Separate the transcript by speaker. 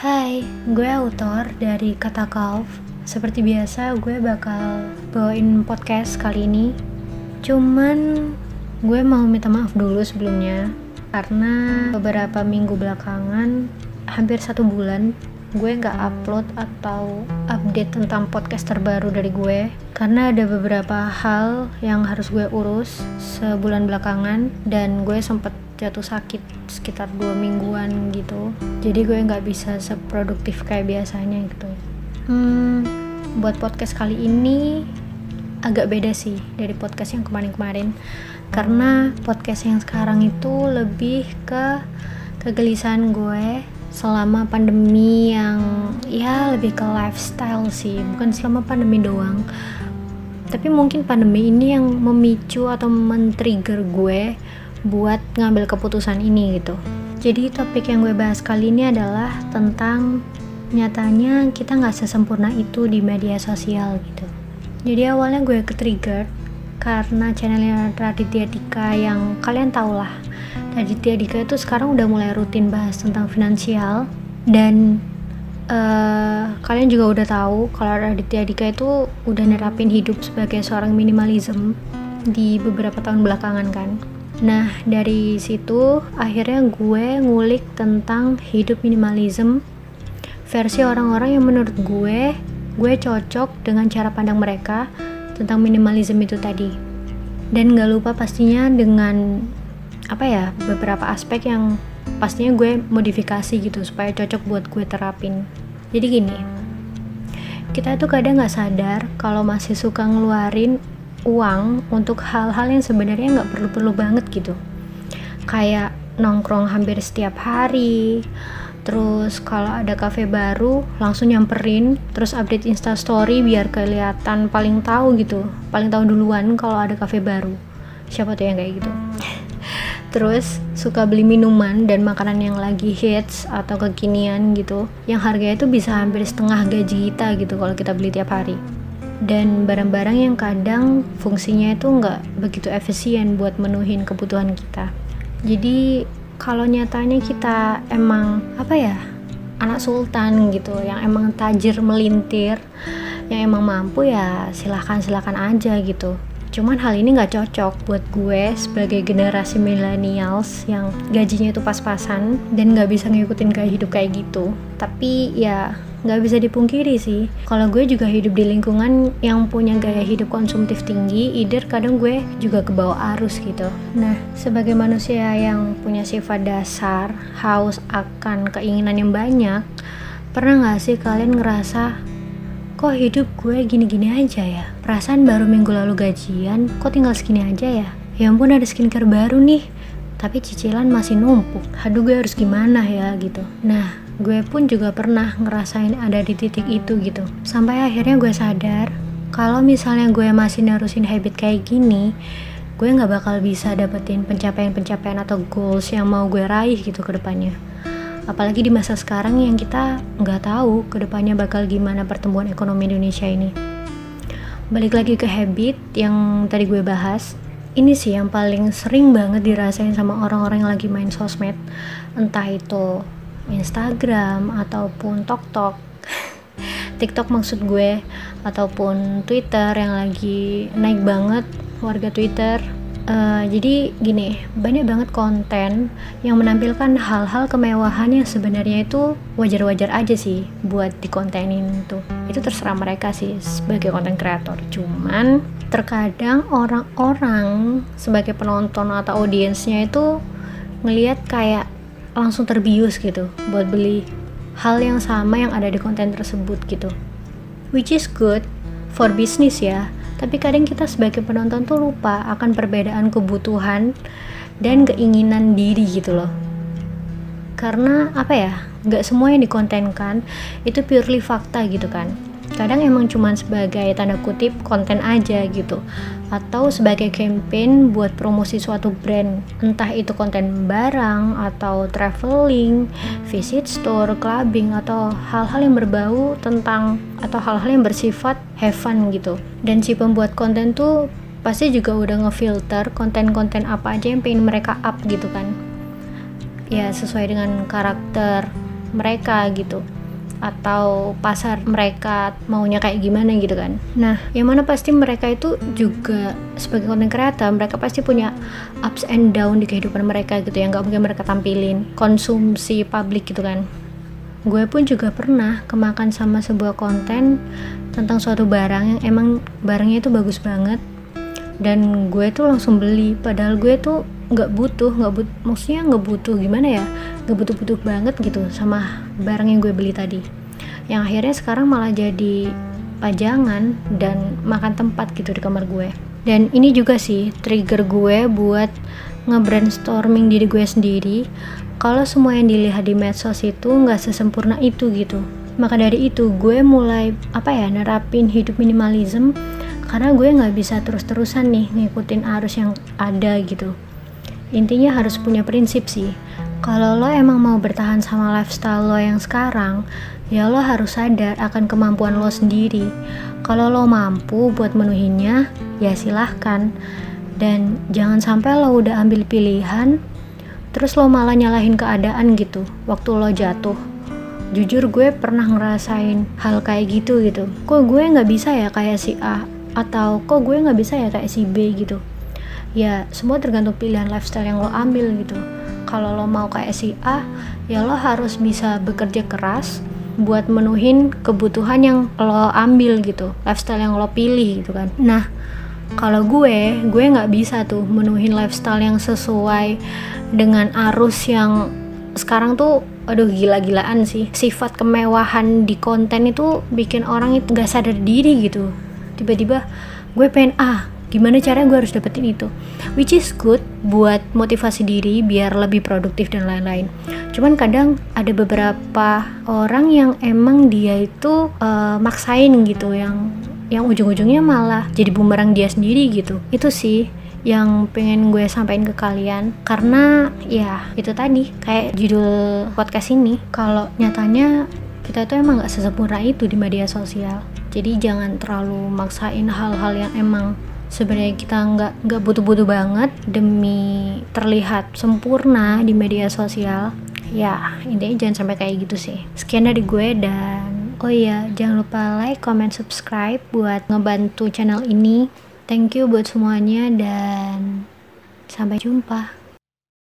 Speaker 1: Hai, gue autor dari Kata Kalf. Seperti biasa, gue bakal bawain podcast kali ini. Cuman gue mau minta maaf dulu sebelumnya karena beberapa minggu belakangan, hampir satu bulan, gue nggak upload atau update tentang podcast terbaru dari gue karena ada beberapa hal yang harus gue urus sebulan belakangan dan gue sempet jatuh sakit sekitar dua mingguan gitu jadi gue nggak bisa seproduktif kayak biasanya gitu. Hmm, buat podcast kali ini agak beda sih dari podcast yang kemarin-kemarin. Karena podcast yang sekarang itu lebih ke kegelisahan gue selama pandemi yang ya lebih ke lifestyle sih. Bukan selama pandemi doang. Tapi mungkin pandemi ini yang memicu atau men-trigger gue buat ngambil keputusan ini gitu jadi topik yang gue bahas kali ini adalah tentang nyatanya kita nggak sesempurna itu di media sosial gitu. Jadi awalnya gue ke-trigger karena channelnya Raditya Dika yang kalian tau lah. Raditya Dika itu sekarang udah mulai rutin bahas tentang finansial dan uh, kalian juga udah tahu kalau Raditya Dika itu udah nerapin hidup sebagai seorang minimalism di beberapa tahun belakangan kan nah dari situ akhirnya gue ngulik tentang hidup minimalism. Versi orang-orang yang menurut gue gue cocok dengan cara pandang mereka tentang minimalism itu tadi. Dan gak lupa pastinya dengan apa ya beberapa aspek yang pastinya gue modifikasi gitu supaya cocok buat gue terapin. Jadi gini kita tuh kadang nggak sadar kalau masih suka ngeluarin uang untuk hal-hal yang sebenarnya nggak perlu-perlu banget gitu. Kayak nongkrong hampir setiap hari terus kalau ada cafe baru langsung nyamperin terus update insta story biar kelihatan paling tahu gitu paling tahu duluan kalau ada cafe baru. Siapa tuh yang kayak gitu? Terus suka beli minuman dan makanan yang lagi hits atau kekinian gitu yang harganya itu bisa hampir setengah gaji kita gitu kalau kita beli tiap hari dan barang-barang yang kadang fungsinya itu nggak begitu efisien buat menuhin kebutuhan kita jadi kalau nyatanya kita emang apa ya anak sultan gitu yang emang tajir melintir yang emang mampu ya silahkan silahkan aja gitu Cuman hal ini nggak cocok buat gue sebagai generasi millennials yang gajinya itu pas-pasan dan nggak bisa ngikutin gaya hidup kayak gitu. Tapi ya nggak bisa dipungkiri sih. Kalau gue juga hidup di lingkungan yang punya gaya hidup konsumtif tinggi either kadang gue juga ke bawah arus gitu. Nah sebagai manusia yang punya sifat dasar haus akan keinginan yang banyak pernah nggak sih kalian ngerasa kok hidup gue gini-gini aja ya? Perasaan baru minggu lalu gajian kok tinggal segini aja ya? Ya ampun ada skincare baru nih tapi cicilan masih numpuk. Aduh gue harus gimana ya? Gitu. Nah gue pun juga pernah ngerasain ada di titik itu gitu. Sampai akhirnya gue sadar kalau misalnya gue masih nerusin habit kayak gini gue nggak bakal bisa dapetin pencapaian-pencapaian atau goals yang mau gue raih gitu ke depannya. Apalagi di masa sekarang yang kita nggak tahu ke depannya bakal gimana pertumbuhan ekonomi Indonesia ini. Balik lagi ke habit yang tadi gue bahas ini sih yang paling sering banget dirasain sama orang-orang yang lagi main sosmed. Entah itu Instagram ataupun TokTok TikTok maksud gue ataupun Twitter yang lagi naik banget warga Twitter Uh, jadi gini, banyak banget konten yang menampilkan hal-hal kemewahan yang sebenarnya itu wajar-wajar aja sih buat dikontenin tuh. Itu terserah mereka sih sebagai konten kreator. Cuman terkadang orang-orang sebagai penonton atau audiensnya itu ngelihat kayak langsung terbius gitu buat beli hal yang sama yang ada di konten tersebut gitu. Which is good for business ya tapi kadang kita sebagai penonton tuh lupa akan perbedaan kebutuhan dan keinginan diri gitu loh karena apa ya nggak semua yang dikontenkan itu purely fakta gitu kan kadang emang cuma sebagai tanda kutip konten aja gitu. Atau sebagai campaign buat promosi suatu brand. Entah itu konten barang atau traveling visit store clubbing atau hal-hal yang berbau tentang atau hal-hal yang bersifat have fun gitu. Dan si pembuat konten tuh pasti juga udah ngefilter konten-konten apa aja yang pengen mereka up gitu kan. Ya sesuai dengan karakter mereka gitu atau pasar mereka maunya kayak gimana gitu kan. Nah yang mana pasti mereka itu juga sebagai content creator mereka pasti punya ups and down di kehidupan mereka gitu yang nggak mungkin mereka tampilin konsumsi publik gitu kan. Gue pun juga pernah kemakan sama sebuah konten tentang suatu barang yang emang barangnya itu bagus banget dan gue tuh langsung beli padahal gue tuh nggak butuh nggak but maksudnya nggak butuh gimana ya nggak butuh butuh banget gitu sama barang yang gue beli tadi. Yang akhirnya sekarang malah jadi pajangan dan makan tempat gitu di kamar gue. Dan ini juga sih trigger gue buat nge-brainstorming diri gue sendiri. Kalau semua yang dilihat di medsos itu nggak sesempurna itu gitu. Maka dari itu gue mulai apa ya nerapin hidup minimalism. Karena gue nggak bisa terus-terusan nih ngikutin arus yang ada gitu. Intinya harus punya prinsip sih kalau lo emang mau bertahan sama lifestyle lo yang sekarang ya lo harus sadar akan kemampuan lo sendiri. Kalau lo mampu buat menuhinya ya silahkan. Dan jangan sampai lo udah ambil pilihan terus lo malah nyalahin keadaan gitu waktu lo jatuh. Jujur gue pernah ngerasain hal kayak gitu gitu. Kok gue nggak bisa ya kayak si A atau kok gue nggak bisa ya kayak si B gitu? Ya semua tergantung pilihan lifestyle yang lo ambil gitu kalau lo mau kayak si A ya lo harus bisa bekerja keras buat menuhin kebutuhan yang lo ambil gitu lifestyle yang lo pilih gitu kan. Nah kalau gue gue nggak bisa tuh menuhin lifestyle yang sesuai dengan arus yang sekarang tuh aduh gila-gilaan sih. Sifat kemewahan di konten itu bikin orang itu gak sadar diri gitu. Tiba-tiba gue pengen ah gimana caranya gue harus dapetin itu? Which is good buat motivasi diri biar lebih produktif dan lain-lain. Cuman kadang ada beberapa orang yang emang dia itu uh, maksain gitu yang yang ujung-ujungnya malah jadi bumerang dia sendiri gitu. Itu sih yang pengen gue sampaikan ke kalian. Karena ya itu tadi kayak judul podcast ini kalau nyatanya kita itu emang gak sesempurna itu di media sosial. Jadi jangan terlalu maksain hal-hal yang emang sebenarnya kita nggak nggak butuh-butuh banget demi terlihat sempurna di media sosial. Ya intinya jangan sampai kayak gitu sih. Sekian dari gue dan oh iya jangan lupa like comment subscribe buat ngebantu channel ini. Thank you buat semuanya dan sampai jumpa